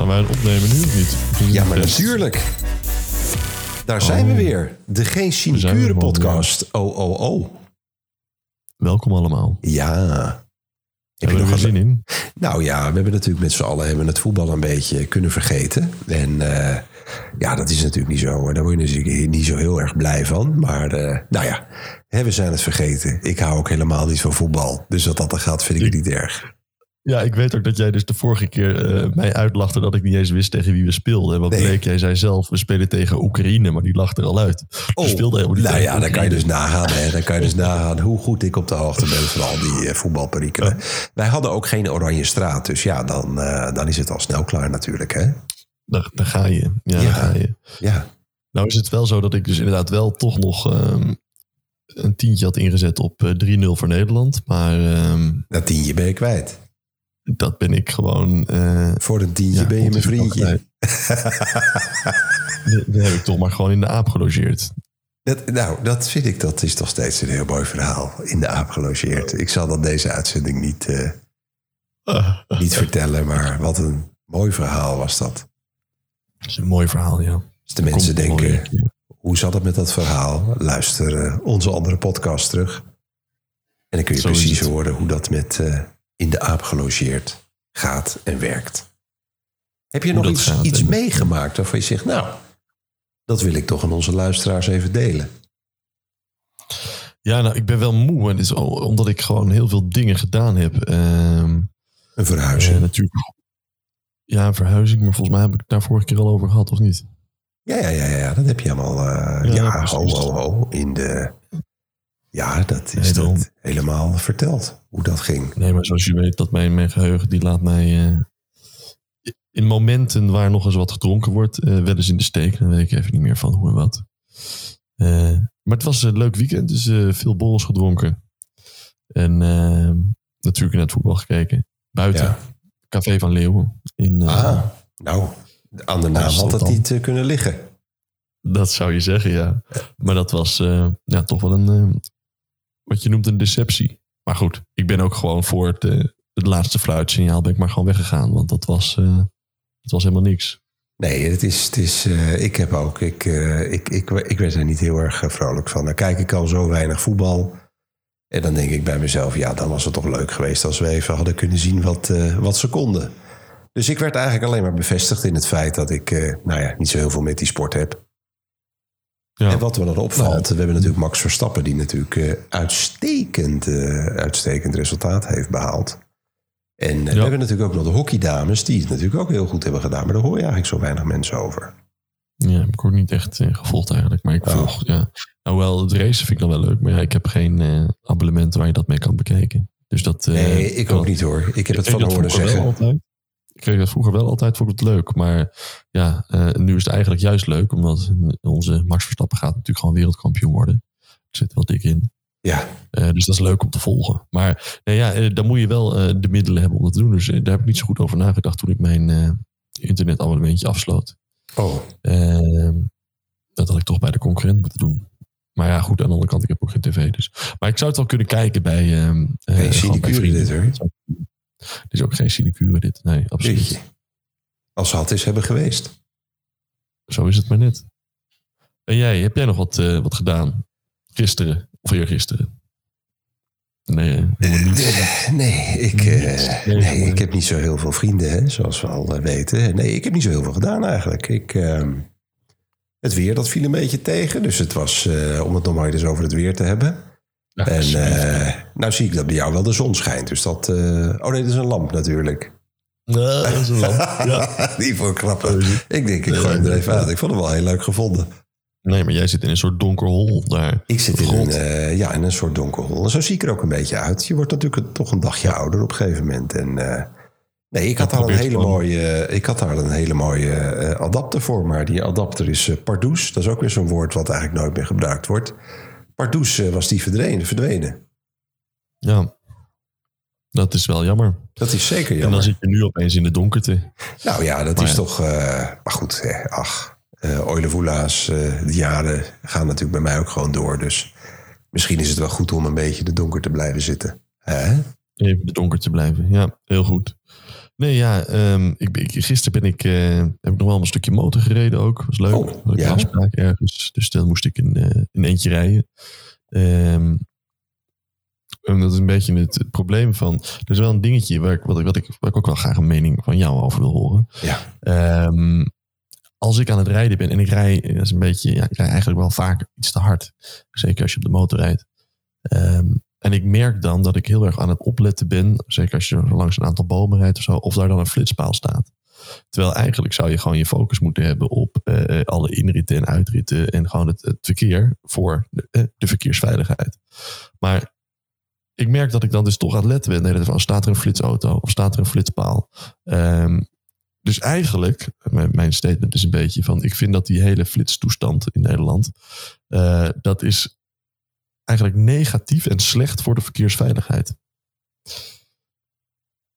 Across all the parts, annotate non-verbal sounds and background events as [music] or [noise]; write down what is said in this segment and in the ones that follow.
Gaan wij het opnemen nu of niet? Ja, maar natuurlijk. Daar zijn we weer. De Geen Sinecure podcast. Oh, oh, oh. Welkom allemaal. Ja. Heb er nog weer zin in? Nou ja, we hebben natuurlijk met z'n allen hebben het voetbal een beetje kunnen vergeten. En eh, ja, dat is natuurlijk niet zo. Daar word je natuurlijk niet zo heel erg blij van. Maar eh, nou ja, hè, we zijn het vergeten. Ik hou ook helemaal niet van voetbal. Dus dat dat er gaat, vind ik het niet erg. Ja, ik weet ook dat jij dus de vorige keer eh, mij uitlachte dat ik niet eens wist tegen wie we speelden. Nee. bleek, jij zei zelf, we spelen tegen Oekraïne, maar die lag er al uit. We speelden helemaal niet nou ja, dan kan je dus nagaan. Hè. Dan kan je dus [laughs] nagaan hoe goed ik op de hoogte ben van al die voetbalperikelen. Wij hadden ook geen oranje straat. Dus ja, dan, eh, dan is het al snel klaar natuurlijk. Hè? Daar, daar ga je. Ja, Ja. daar ga je. Ja. Nou is het wel zo dat ik dus inderdaad wel toch nog ehm, een tientje had ingezet op eh, 3-0 voor Nederland. Maar ehm, Dat tientje ben je kwijt. Dat ben ik gewoon... eh, Voor een tientje ja, ben je mijn ongeveer vriendje. die heb ik toch maar gewoon in de aap gelogeerd. Dat, nou, dat vind ik, dat is toch steeds een heel mooi verhaal. In de aap gelogeerd. Ik zal dat deze uitzending niet, eh, [laughs] niet vertellen, maar wat een mooi verhaal was dat. Dat is een mooi verhaal, ja. Als de mensen Komt denken, hoe zat het met dat verhaal? Luister onze andere podcast terug. En dan kun je Zo precies horen hoe dat met eh, in de aap gelogeerd gaat en werkt. Heb je Hoe nog iets, gaat iets meegemaakt waarvan je zegt, nou, dat wil ik toch aan onze luisteraars even delen? Ja, nou, ik ben wel moe. En is omdat ik gewoon heel veel dingen gedaan heb. Ehm, Een verhuizing. eh, natuurlijk. Ja, een verhuizing. Maar volgens mij heb ik het daar vorige keer al over gehad, of niet? Ja, ja, ja, ja, dat heb je allemaal. eh, Ja, ja, ho, ho, ho. In de. Ja, dat is Nee, dat helemaal verteld hoe dat ging. Nee, maar zoals je weet, dat mijn, mijn geheugen die laat mij... eh, in momenten waar nog eens wat gedronken wordt, eh wel eens in de steek. Dan weet ik even niet meer van hoe en wat. Eh, maar het was een leuk weekend, dus veel borrels gedronken. En eh, natuurlijk naar het voetbal gekeken. Buiten, Ja. Café van Leeuwen. In, Ah, nou, aan de naam had het Amsterdam. niet kunnen liggen. Dat zou je zeggen, ja. Maar dat was ja, toch wel een, wat je noemt een deceptie. Maar goed, ik ben ook gewoon voor het, eh, het laatste fluitsignaal ben ik maar gewoon weggegaan. Want dat was, eh, het was helemaal niks. Nee, het is, het is, eh, ik heb ook, ik, ik, ik, ik werd er niet heel erg vrolijk van. Dan kijk ik al zo weinig voetbal. En dan denk ik bij mezelf, ja, dan was het toch leuk geweest als we even hadden kunnen zien wat, wat ze konden. Dus ik werd eigenlijk alleen maar bevestigd in het feit dat ik, nou ja, niet zo heel veel met die sport heb. Ja, En wat me dan opvalt, we hebben natuurlijk Max Verstappen, die natuurlijk eh, uitstekend, eh, uitstekend resultaat heeft behaald. En eh, we hebben natuurlijk ook nog de hockeydames, die het natuurlijk ook heel goed hebben gedaan. Maar daar hoor je eigenlijk zo weinig mensen over. ja, heb ik ook niet echt gevolgd eigenlijk. Maar ik Oh. volg, ja. Nou wel, het racen vind ik dan wel leuk. Maar ja, ik heb geen abonnement waar je dat mee kan bekijken. Dus dat... Nee, ik ook niet hoor. Ik heb het van horen zeggen. Ik kreeg dat vroeger wel altijd, vond ik het leuk. Maar ja, eh, nu is het eigenlijk juist leuk. Omdat onze Max Verstappen gaat natuurlijk gewoon wereldkampioen worden. Ik zit wel dik in. Ja, Eh, dus dat is leuk om te volgen. Maar nee, ja, eh, dan moet je wel de middelen hebben om dat te doen. Dus daar heb ik niet zo goed over nagedacht toen ik mijn internetabonnementje afsloot. oh, Eh, dat had ik toch bij de concurrent moeten doen. Maar ja, goed, aan de andere kant, ik heb ook geen tv. Dus. Maar ik zou het wel kunnen kijken bij... ehm, gewoon bij sinecure vrienden. dit hoor. Het is ook geen sinecure dit. Nee, absoluut. Jeetje. Als ze had is hebben geweest. Zo is het maar net. En jij, heb jij nog wat, eh, wat gedaan? Gisteren of eergisteren? Nee, eh, niet. Nee, ik, eh, Nee, ik heb niet zo heel veel vrienden, hè, zoals we al weten. Nee, ik heb niet zo heel veel gedaan eigenlijk. Ik, ehm, het weer, dat viel een beetje tegen. Dus het was, om het nog maar eens over het weer te hebben. Ja, En eh, nou zie ik dat bij jou wel de zon schijnt. Dus dat... eh, oh nee, dat is een lamp natuurlijk. Nee, dat is een lamp. [laughs] Ja. Die voor grappig. Ik denk, ik gooi hem er even uit. Ik vond hem wel heel leuk gevonden. Nee, maar jij zit in een soort donker hol daar. Ik zit in een, eh, ja, in een soort donker hol. Zo zie ik er ook een beetje uit. Je wordt natuurlijk toch een dagje ouder op een gegeven moment. En, nee, ik had, daar een hele mooie, ik had daar een hele mooie adapter voor. Maar die adapter is pardoes. Dat is ook weer zo'n woord wat eigenlijk nooit meer gebruikt wordt. Pardoes eh, was die verdwenen. verdwenen. Ja, dat is wel jammer. Dat is zeker En dan jammer. zit je nu opeens in de donkerte. Nou ja, dat Maar is ja. toch... eh, maar goed, eh, ach. eh Oilevoela's, de jaren gaan natuurlijk bij mij ook gewoon door. Dus misschien is het wel goed om een beetje in de donker te blijven zitten. Hè? Even in de donker te blijven. Ja, heel goed. Nee, ja, ehm, ik, ik, gisteren ben ik, eh, heb ik nog wel een stukje motor gereden ook. Was leuk. Oh, Had ik ja? een afspraak ergens. Dus dan moest ik in, eh, in eentje rijden. Ehm, en dat is een beetje het, het probleem van... Er is wel een dingetje waar ik, wat ik, wat ik, waar ik ook wel graag een mening van jou over wil horen. Ja. Ehm, als ik aan het rijden ben en ik rij, dat is een beetje, ja, ik rij eigenlijk wel vaak iets te hard. Zeker als je op de motor rijdt. En ik merk dan dat ik heel erg aan het opletten ben. Zeker als je langs een aantal bomen rijdt of zo. Of daar dan een flitspaal staat. Terwijl eigenlijk zou je gewoon je focus moeten hebben op eh, alle inritten en uitritten. En gewoon het, verkeer voor de, eh, de verkeersveiligheid. Maar ik merk dat ik dan dus toch aan het letten ben. Nee, van, staat er een flitsauto of staat er een flitspaal? Ehm, dus eigenlijk, mijn, statement is een beetje van... ik vind dat die hele flitstoestand in Nederland... eh, dat is eigenlijk negatief en slecht voor de verkeersveiligheid.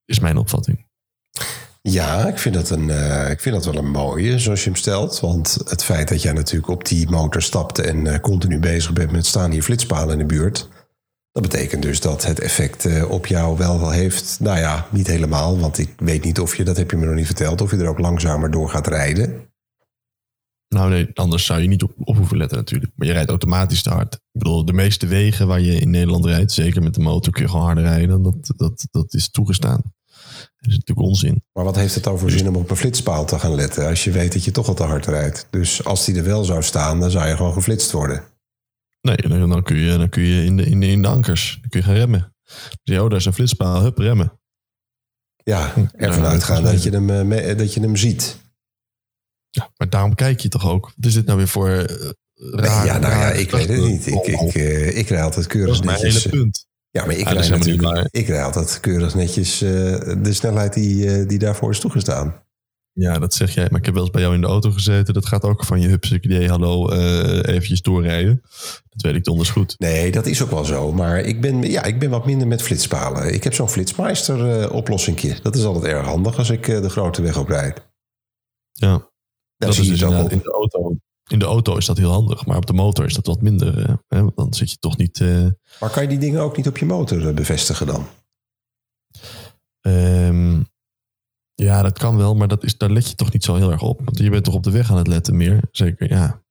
Is mijn opvatting. Ja, ik vind, dat een, eh, ik vind dat wel een mooie, zoals je hem stelt. Want het feit dat jij natuurlijk op die motor stapt en eh, continu bezig bent met staan hier flitspalen in de buurt. Dat betekent dus dat het effect eh, op jou wel wel heeft. Nou ja, niet helemaal, want ik weet niet of je, dat heb je me nog niet verteld, of je er ook langzamer door gaat rijden. Nou nee, anders zou je niet op, op hoeven letten natuurlijk. Maar je rijdt automatisch te hard. Ik bedoel, de meeste wegen waar je in Nederland rijdt, zeker met de motor, kun je gewoon harder rijden. Dat, dat, dat is toegestaan. Dat is natuurlijk onzin. Maar wat heeft het dan voor zin om op een flitspaal te gaan letten als je weet dat je toch al te hard rijdt? Dus als die er wel zou staan, dan zou je gewoon geflitst worden. Nee, dan, kun je, dan kun je in, de, in, de, in de ankers dan kun je gaan remmen. Dus oh, daar is een flitspaal, hup, remmen. Ja, ervan Ja, uitgaan dat je, hem, eh, me- dat je hem ziet. Ja, maar daarom kijk je toch ook. Wat is dit nou weer voor uh, raar? ja, nou ja, ik weet het niet. Ik, ik, eh, ik rij altijd dat keurig is mijn netjes. hele punt. Ja, maar ik dat rij is natuurlijk. Ik rij altijd keurig netjes eh, de snelheid die, eh, die daarvoor is toegestaan. Ja, dat zeg jij. Maar ik heb wel eens bij jou in de auto gezeten. Dat gaat ook van je hupsik idee, hallo, eh eventjes doorrijden. Dat weet ik donders goed. Nee, dat is ook wel zo. Maar ik ben, ja, ik ben wat minder met flitspalen. Ik heb zo'n flitsmeister eh oplossingje. Dat is altijd erg handig als ik eh, de grote weg op rijd. Ja, dat is dus ook in de auto. In de auto is dat heel handig, maar op de motor is dat wat minder. hè, want dan zit je toch niet. eh, Maar kan je die dingen ook niet op je motor eh, bevestigen dan? ehm, ja, dat kan wel, maar dat is, daar let je toch niet zo heel erg op. Want je bent toch op de weg aan het letten meer. Zeker, ja.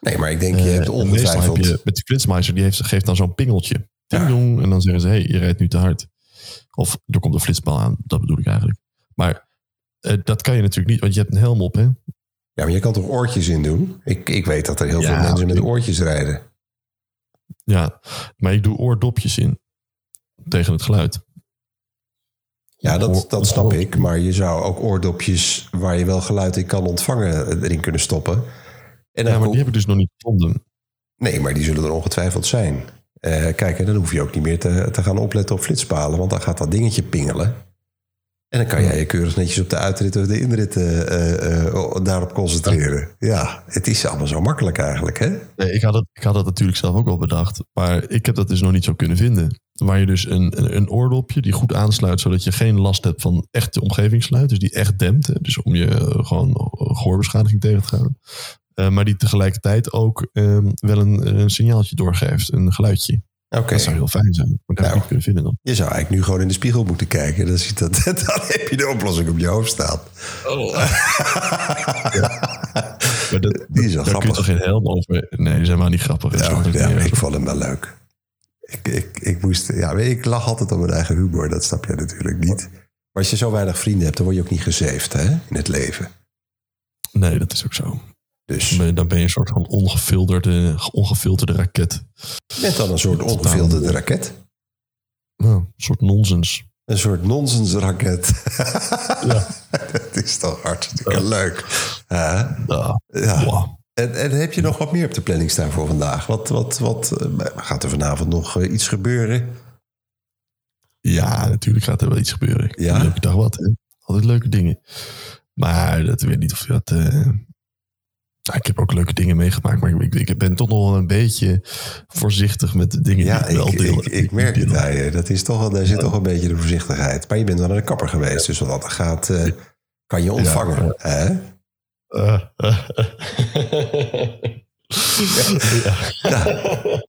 Nee, maar ik denk, je Eh, hebt en meestal heb ongetwijfeld... je met die flitsmeister, die heeft, geeft dan zo'n pingeltje. Ja. en dan zeggen ze, hé, hey, je rijdt nu te hard. Of er komt een flitspaal aan, dat bedoel ik eigenlijk. Maar dat kan je natuurlijk niet, want je hebt een helm op, hè? Ja, maar je kan toch oortjes in doen? Ik, ik weet dat er heel Ja, veel mensen met oortjes rijden. Ja, maar ik doe oordopjes in. Tegen het geluid. Ja, dat, dat snap ik. Maar je zou ook oordopjes waar je wel geluid in kan ontvangen erin kunnen stoppen. En Ja, maar die heb ik dus nog niet gevonden. Nee, maar die zullen er ongetwijfeld zijn. Eh, kijk, en dan hoef je ook niet meer te, te gaan opletten op flitspalen, want dan gaat dat dingetje pingelen. En dan kan jij je keurig netjes op de uitrit of de inrit eh, eh, eh, daarop concentreren. Ja, het is allemaal zo makkelijk eigenlijk, hè? Nee, ik, had het, ik had het natuurlijk zelf ook al bedacht. Maar ik heb dat dus nog niet zo kunnen vinden. Waar je dus een, een, een oordopje die goed aansluit, zodat je geen last hebt van echte omgevingsgeluid. Dus die echt dempt. hè. Dus om je gewoon eh, gehoorbeschadiging tegen te gaan. Maar die tegelijkertijd ook ehm, wel een, een signaaltje doorgeeft. Een geluidje. Oké, Dat zou heel fijn zijn. Maar dat heb ik Nou. niet kunnen vinden dan. je zou eigenlijk nu gewoon in de spiegel moeten kijken. Dan, ziet [laughs] dat, dan heb je de oplossing op je hoofd staan. [laughs] Maar dat, Die is wel daar kun je grappig. toch geen helm over? Nee, die zijn maar niet grappig. Ja, ja, niet ik vond hem wel leuk. Ik, ik, ik, moest, ja, ik lach altijd om mijn eigen humor, dat snap jij natuurlijk niet. Maar als je zo weinig vrienden hebt, dan word je ook niet gezeefd hè, in het leven. nee, dat is ook zo. Dus Dan ben je- een soort van ongefilterde, ongefilterde raket. net dan een soort ongefilterde raket. Nou, een soort nonsens. Een soort nonsensraket. [laughs] Ja. dat is toch hartstikke leuk. Ja. ja. Wow. En, en heb je nog wat meer op de planning staan voor vandaag? Wat, wat, wat, eh, gaat er vanavond nog eh, iets gebeuren? Ja, natuurlijk gaat er wel iets gebeuren. Ja? Dag wat, hè. Altijd leuke dingen. Maar dat weet niet of je dat... eh, ja, ik heb ook leuke dingen meegemaakt, maar ik, ik ben toch nog wel een beetje voorzichtig met de dingen Ja, die ik wel deel. ik, ik merk het je. Dat is toch wel, daar zit toch een beetje de voorzichtigheid. Maar je bent wel naar de kapper geweest, dus wat dat gaat, eh, kan je ontvangen. Hè? Ja.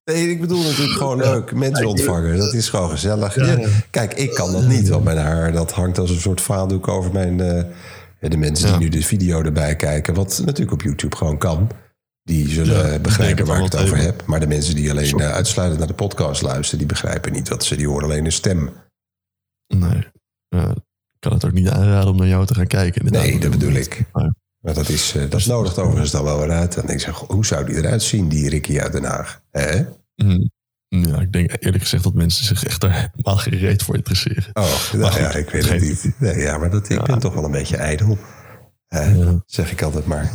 Nee, ik bedoel natuurlijk gewoon leuk. Mensen ontvangen, dat is gewoon gezellig. Ja, Kijk, ik kan dat niet, want mijn haar dat hangt als een soort vaandoek over mijn... eh, de mensen die nu de video erbij kijken, wat natuurlijk op YouTube gewoon kan... die zullen Ja, begrijpen waar ik het over even. heb. Maar de mensen die alleen eh, uitsluitend naar de podcast luisteren... die begrijpen niet wat ze... die horen alleen een stem. Nee. Ik kan het ook niet aanraden om naar jou te gaan kijken. inderdaad. Nee, dat bedoel ik. Maar- Maar dat, is, eh, dat nodigt overigens dan wel weer uit. En ik zeg, hoe zou die eruit zien, die Ricky uit Den Haag? Hè? Mm. Ja, ik denk eerlijk gezegd dat mensen zich echt daar helemaal gereed voor interesseren. Oh, nou ja, ik weet het niet. Nee, ja, maar dat, ik Ja. ben toch wel een beetje ijdel. Ja. Zeg ik altijd maar.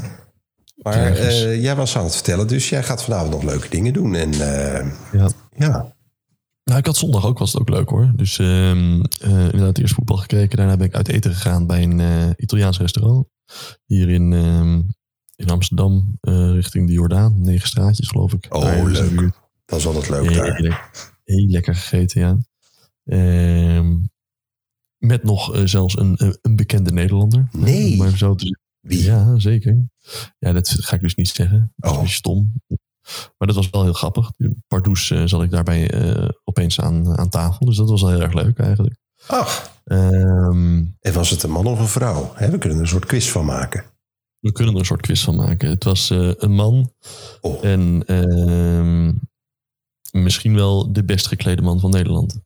Maar eh, jij was aan het vertellen, dus jij gaat vanavond nog leuke dingen doen. En eh, Ja. ja, Nou, ik had zondag ook, was het ook leuk hoor. Dus ehm eh, inderdaad eerst voetbal gekeken. Daarna ben ik uit eten gegaan bij een Italiaans restaurant. Hier in, ehm, in Amsterdam, richting de Jordaan. Negen straatjes geloof ik. Oh, Daar leuk. Dat is altijd leuk Heel, daar. heel, heel lekker gegeten, ja. Ehm, met nog eh, zelfs een, een- een bekende Nederlander. Nee. Maar zo te. Wie? Ja, zeker. Ja, dat ga ik dus niet zeggen. Dat is Oh. een beetje stom. Maar dat was wel heel grappig. Pardoes eh zat ik daarbij eh, opeens aan, aan tafel. Dus dat was wel heel erg leuk eigenlijk. Ach, Ehm, en was het een man of een vrouw? We kunnen er een soort quiz van maken. we kunnen er een soort quiz van maken. Het was eh, een man Oh, en ehm, misschien wel de best geklede man van Nederland.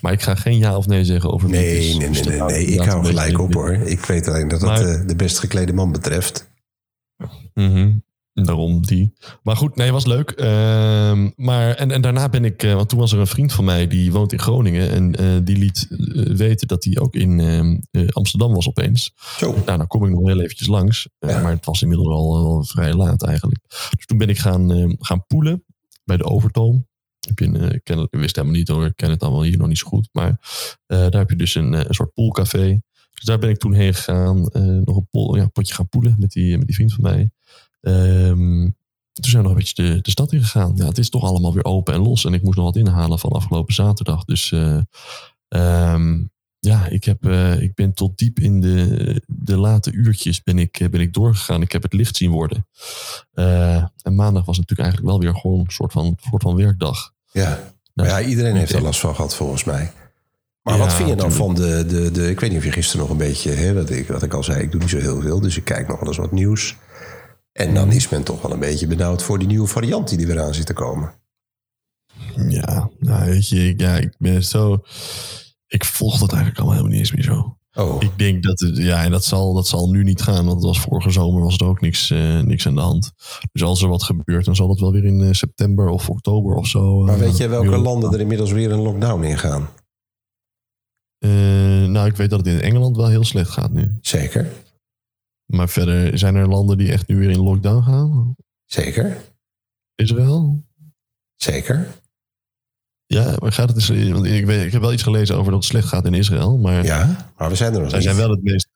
Maar ik ga geen ja of nee zeggen over wie is. nee, nee, Dus nee, dat nee, nee. Ik hou gelijk op hoor. Ik weet alleen dat het Maar- eh, de best geklede man betreft. Mhm. Daarom die. Maar goed, nee, was leuk. Ehm, maar, en, en daarna ben ik, eh, want toen was er een vriend van mij die woont in Groningen. En eh, die liet weten dat hij ook in ehm, eh, Amsterdam was opeens. Zo, Nou, dan kom ik nog heel eventjes langs. Ja. Maar het was inmiddels al, al vrij laat eigenlijk. Dus toen ben ik gaan, eh, gaan poelen bij de Overtoom. Eh, ik, wist helemaal niet hoor, ik ken het allemaal hier nog niet zo goed. Maar eh, daar heb je dus een, eh, een soort poolcafé. Dus daar ben ik toen heen gegaan. nog een pool, ja, potje gaan poelen met die, met die vriend van mij. Ehm, toen zijn we nog een beetje de, de stad in gegaan. Ja, het is toch allemaal weer open en los. En ik moest nog wat inhalen van afgelopen zaterdag. Dus eh, ehm, ja, ik, heb, ik ben tot diep in de, de late uurtjes ben ik, ben ik doorgegaan. Ik heb het licht zien worden. En maandag was natuurlijk eigenlijk wel weer gewoon een soort van, soort van werkdag. Ja. Maar ja, iedereen heeft er last van gehad volgens mij. Maar Ja, wat vind je natuurlijk. van de, de, de... Ik weet niet of je gisteren nog een beetje... Hè, wat, ik, wat ik al zei, ik doe niet zo heel veel. Dus ik kijk nog wel eens wat nieuws. En dan is men toch wel een beetje benauwd voor die nieuwe variant die er weer aan zit te komen. Ja, nou weet je, ik- ja, ik ben zo... Ik volg dat eigenlijk allemaal helemaal niet eens meer zo. Oh, Ik denk dat het, ja, en dat zal, dat zal nu niet gaan, want het was vorige zomer was er ook niks, eh, niks aan de hand. Dus als er wat gebeurt, dan zal het wel weer in eh, september of oktober of zo. maar eh, weet je welke landen er inmiddels weer een lockdown in gaan? Eh, nou, ik weet dat het in Engeland wel heel slecht gaat nu. Zeker, Maar verder zijn er landen die echt nu weer in lockdown gaan. zeker, Israël? zeker. Ja, maar gaat het eens, want ik, weet, ik heb wel iets gelezen over dat het slecht gaat in Israël, maar Ja, maar we zijn er nog zij niet. zijn wel het meest.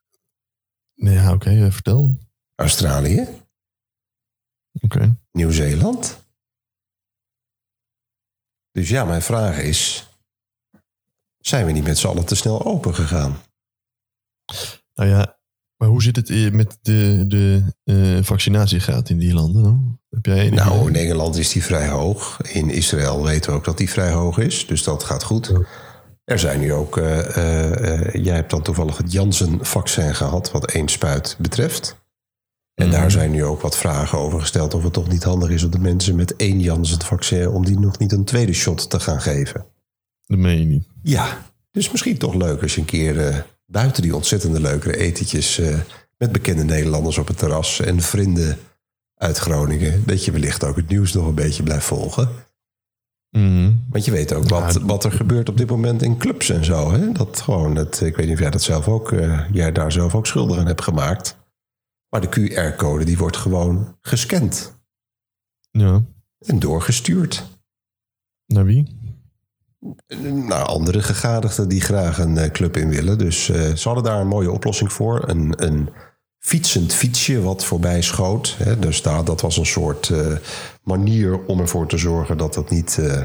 Nee, ja, oké, eh, vertel. Australië, Oké. Nieuw-Zeeland. Dus ja, mijn vraag is... Zijn we niet met z'n allen te snel open gegaan? Nou ja, maar hoe zit het eh, met de, de eh, vaccinatiegraad in die landen dan? Heb jij Nou, in Engeland is die vrij hoog. In Israël weten we ook dat die vrij hoog is. Dus dat gaat goed. Er zijn nu ook... eh, eh, eh, jij hebt dan toevallig het Janssen-vaccin gehad... wat één spuit betreft. En Mhm. daar zijn nu ook wat vragen over gesteld... of het toch niet handig is op de mensen met één Janssen-vaccin... om die nog niet een tweede shot te gaan geven. Dat meen je niet. Ja, dus misschien toch leuk als je een keer... buiten die ontzettende leukere etentjes... met bekende Nederlanders op het terras... en vrienden uit Groningen... dat je wellicht ook het nieuws nog een beetje blijft volgen... Mhm. Want je weet ook wat, Ja, wat er gebeurt op dit moment in clubs en zo. Hè? Dat gewoon, het, ik weet niet of jij dat zelf ook, eh, jij daar zelf ook schuldig aan hebt gemaakt. Maar de QR-code die wordt gewoon gescand Ja, en doorgestuurd. naar wie? Naar andere gegadigden die graag een eh, club in willen. Dus eh, ze hadden daar een mooie oplossing voor. Een, een fietsend fietsje wat voorbij schoot. Hè? Dus daar, dat was een soort eh, manier om ervoor te zorgen dat dat niet... eh,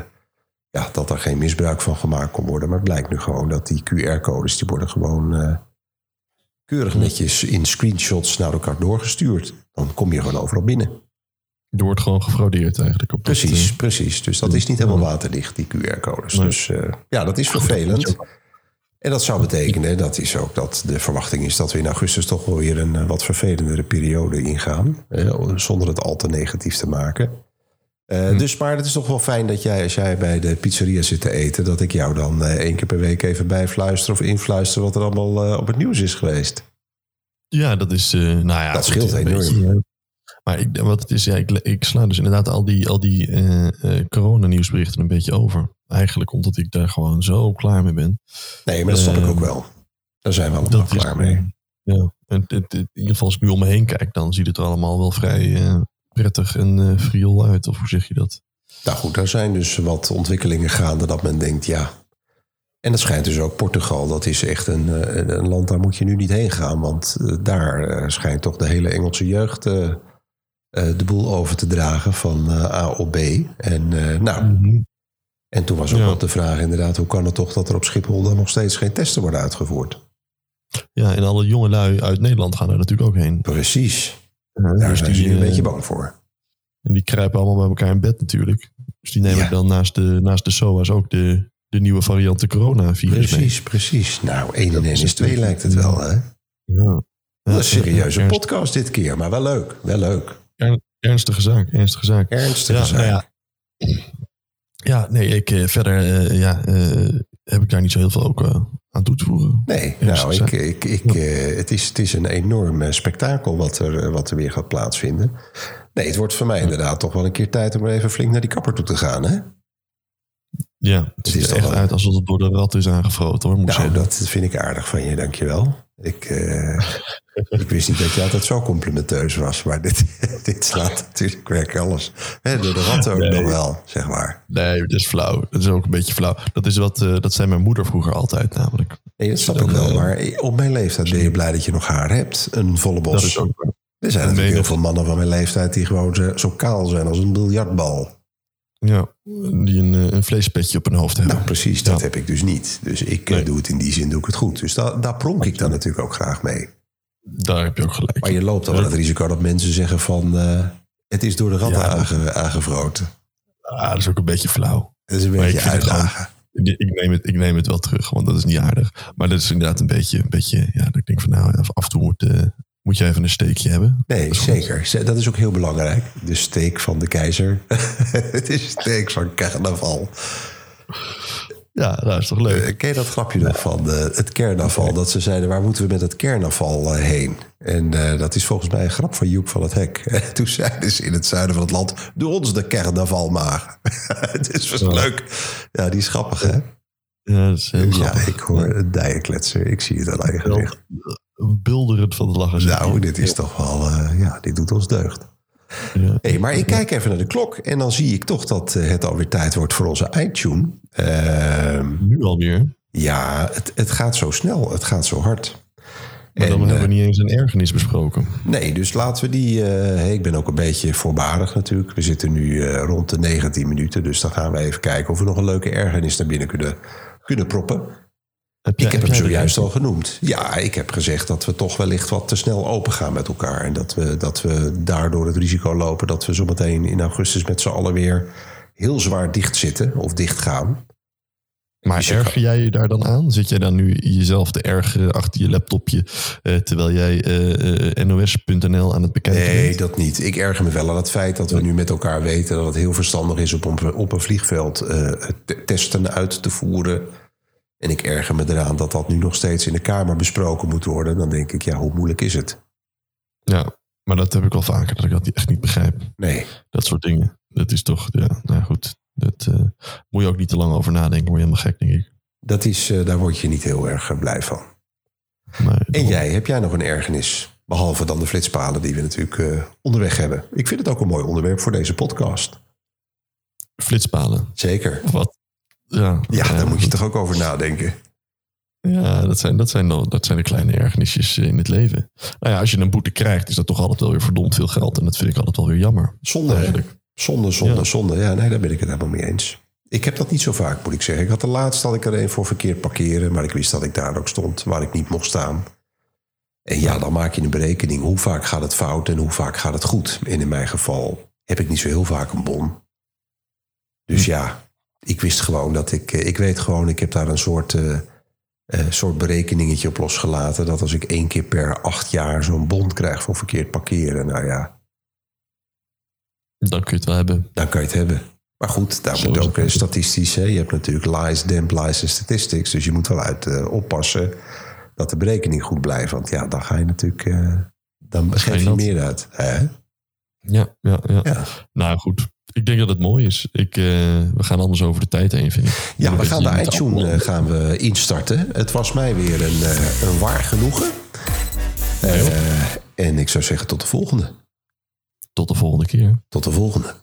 ja, dat er geen misbruik van gemaakt kon worden. Maar het blijkt nu gewoon dat die QR-codes... die worden gewoon eh, keurig netjes in screenshots naar elkaar doorgestuurd. Dan kom je gewoon overal binnen. Er wordt gewoon gefraudeerd eigenlijk. Op dat, Precies, eh, precies. Dus dat is niet helemaal waterdicht, die QR-codes. Nee. Dus ja, dat is vervelend. En dat zou betekenen, dat is ook dat de verwachting is dat we in augustus toch wel weer een eh, wat vervelendere periode ingaan. zonder het al te negatief te maken. Eh, Dus, maar het is toch wel fijn dat jij, als jij bij de pizzeria zit te eten, dat ik jou dan eh, één keer per week even bijfluister of influister wat er allemaal op het nieuws is geweest. Ja, dat is. nou ja, Dat scheelt enorm. beetje, maar ik, wat het is, ja, ik, ik sla dus inderdaad al die, al die eh, coronanieuwsberichten een beetje over. Eigenlijk omdat ik daar gewoon zo klaar mee ben. Nee, maar dat snap ik Eh, ook wel. Daar zijn we allemaal is klaar mee. Ja, en het- in ieder geval als ik nu om me heen kijk, dan ziet het er allemaal wel vrij prettig en friool uit. Of hoe zeg je dat? Nou goed, daar zijn dus wat ontwikkelingen gaande dat men denkt, ja. En dat schijnt dus ook Portugal, dat is echt een, een land, daar moet je nu niet heen gaan. Want daar schijnt toch de hele Engelse jeugd de boel over te dragen van eh, A op B. En, eh, nou, en toen was ook Ja. nog de vraag inderdaad, hoe kan het toch dat er op Schiphol dan nog steeds geen testen worden uitgevoerd? Ja, en alle jonge lui uit Nederland gaan er natuurlijk ook heen. Precies, Ja, daar dus zijn die, ze nu een eh, beetje bang voor. En die kruipen allemaal bij elkaar in bed natuurlijk. Dus die nemen Ja. dan naast de, naast de SOA's ook de, de nieuwe variant de coronavirus mee. Precies, precies. Nou, 1 en Dat 1 is is het 2 niet. lijkt het wel, hè? Ja. Dat is een serieuze podcast dit keer, maar wel leuk. Wel leuk. Ern- Ernstige zaak, ernstige zaak. Ernstige Ja, zaak. nou ja. Ja, nee, ik eh, verder eh, ja, eh, heb ik daar niet zo heel veel ook aan toe te voegen. Nee, nou, ik, ik, ik, het, is, het is een enorm spektakel wat er, wat er weer gaat plaatsvinden. Nee, het wordt voor mij inderdaad toch wel een keer tijd om er even flink naar die kapper toe te gaan. Hè? Ja, het ziet er echt uit alsof het door de rat is aangefroten hoor, moet Nou, zeggen. dat vind ik aardig van je, dankjewel. Ik, eh, [laughs] ik wist niet dat je altijd zo complimenteus was, maar dit, [laughs] dit slaat natuurlijk werk alles. Door de ratten ook Nee. nog wel, zeg maar. Nee, dat is flauw. Dat is ook een beetje flauw. Dat is wat, eh, dat zei mijn moeder vroeger altijd namelijk. Nee, dat snap ik wel, eh, maar op mijn leeftijd ben je blij dat je nog haar hebt. Een volle bos. Dat is ook Er zijn natuurlijk heel veel mannen van mijn leeftijd die gewoon zo, zo kaal zijn als een biljartbal. Ja, die een, eh, een vleespetje op hun hoofd hebben. Nou, precies, dat Ja. heb ik dus niet. Dus ik eh, Nee. doe het in die zin doe ik het goed. Dus da- daar pronk ik dan natuurlijk ook graag mee. Daar heb je ook gelijk. Maar je loopt dan wel het risico dat mensen zeggen van... eh, het is door de ratten Ja. aange- aangevroten. Ah, dat is ook een beetje flauw. Dat is een beetje uitdagen. Ik ik neem, het, ik neem het wel terug, want dat is niet aardig. Maar dat is inderdaad een beetje, een beetje ja, dat ik denk van nou, af en toe moet, moet je even een steekje hebben. Nee, Dat zeker. Ze- Dat is ook heel belangrijk. De steek van de keizer. [laughs] het is steek van carnaval. Ja, dat is toch leuk. Eh, Ken je dat grapje nog van eh, het carnaval? Dat ze zeiden, waar moeten we met het carnaval eh, heen? En dat is volgens mij een grap van Joep van het Hek. [laughs] Toen zeiden ze in het zuiden van het land, doe ons de carnaval maar. [laughs] het is wel Ja. leuk. Ja, die is grappig, hè? Ja, dat is heel Ja, grappig. ik hoor een dijenkletser. Ik zie het al eigen Wel, gezicht. eh, Bulderend van de lachen. Nou, dit is toch wel... eh, ja, dit doet ons deugd. Ja. Hey, maar ik kijk even naar de klok en dan zie ik toch dat eh, het alweer tijd wordt voor onze iTunes. Ehm, Nu alweer. ja, het, het gaat zo snel, het gaat zo hard. Maar dan En, hebben we eh, niet eens een ergernis besproken. Nee, dus laten we die. eh, hey, ik ben ook een beetje voorbarig natuurlijk. We zitten nu eh, rond de 19 minuten. Dus dan gaan we even kijken of we nog een leuke ergernis naar binnen kunnen, kunnen proppen. Heb ik heb hem zojuist al genoemd. Ja, ik heb gezegd dat we toch wellicht wat te snel open gaan met elkaar. En dat we, dat we daardoor het risico lopen dat we zometeen in augustus met z'n allen weer heel zwaar dicht zitten of dicht gaan. Maar Dus je erger jij je daar dan aan? Zit jij dan nu jezelf te ergeren achter je laptopje... eh, terwijl jij eh, eh, nos.nl aan het bekijken Nee, bent? dat niet. Ik erger me wel aan het feit dat we nu met elkaar weten dat het heel verstandig is om op een, vliegveld te- testen uit te voeren. En ik erger me eraan dat dat nu nog steeds in de Kamer besproken moet worden. Dan denk ik, ja, hoe moeilijk is het? Ja, maar dat heb ik wel vaker, dat ik dat echt niet begrijp. Nee, Dat soort dingen. Dat is toch, ja, nou goed. Dat eh, moet je ook niet te lang over nadenken, word je helemaal gek, denk ik. dat is, eh, daar word je niet heel erg eh, blij van. Maar, En jij, heb jij nog een ergernis? Behalve dan de flitspalen die we natuurlijk onderweg hebben. Ik vind het ook een mooi onderwerp voor deze podcast. Flitspalen. Zeker. Wat? Ja, Ja, daar moet je toch ook over nadenken. Ja, dat zijn, dat, zijn, de- dat zijn de kleine ergernisjes in het leven. Nou ja, als je een boete krijgt, is dat toch altijd wel weer verdomd veel geld. En dat vind ik altijd wel weer jammer. Zonde? Eigenlijk. Zonde, zonde, Ja. zonde. Ja, nee, daar ben ik het helemaal mee eens. Ik heb dat niet zo vaak, moet ik zeggen. Ik had de laatste had ik er een voor verkeerd parkeren, maar ik wist dat ik daar ook stond waar ik niet mocht staan. En ja, dan maak je een berekening. Hoe vaak gaat het fout en hoe vaak gaat het goed? En in mijn geval heb ik niet zo heel vaak een bon. Dus ja, ik wist gewoon dat ik... eh, Ik weet gewoon, ik heb daar een soort, eh, eh, soort berekeningetje op losgelaten. Dat als ik één keer per acht jaar zo'n bon krijg voor verkeerd parkeren. Nou ja, Dan kun je het wel hebben. dan kan je het hebben. Maar goed, daar Zo moet ook het. statistisch. Hè? Je hebt natuurlijk lies, damp lies en statistics. Dus je moet wel uit oppassen dat de berekening goed blijft. Want ja, dan ga je natuurlijk... dan geef je meer uit. Hè? Ja, ja, ja. Ja. Nou goed, ik denk dat het mooi is. Ik, eh, we gaan anders over de tijd heen, vind ik. Ja, we gaan de iTunes eh, gaan we instarten. Het was mij weer een, eh, een waar genoegen. En ik zou zeggen tot de volgende. Tot de volgende keer. Tot de volgende.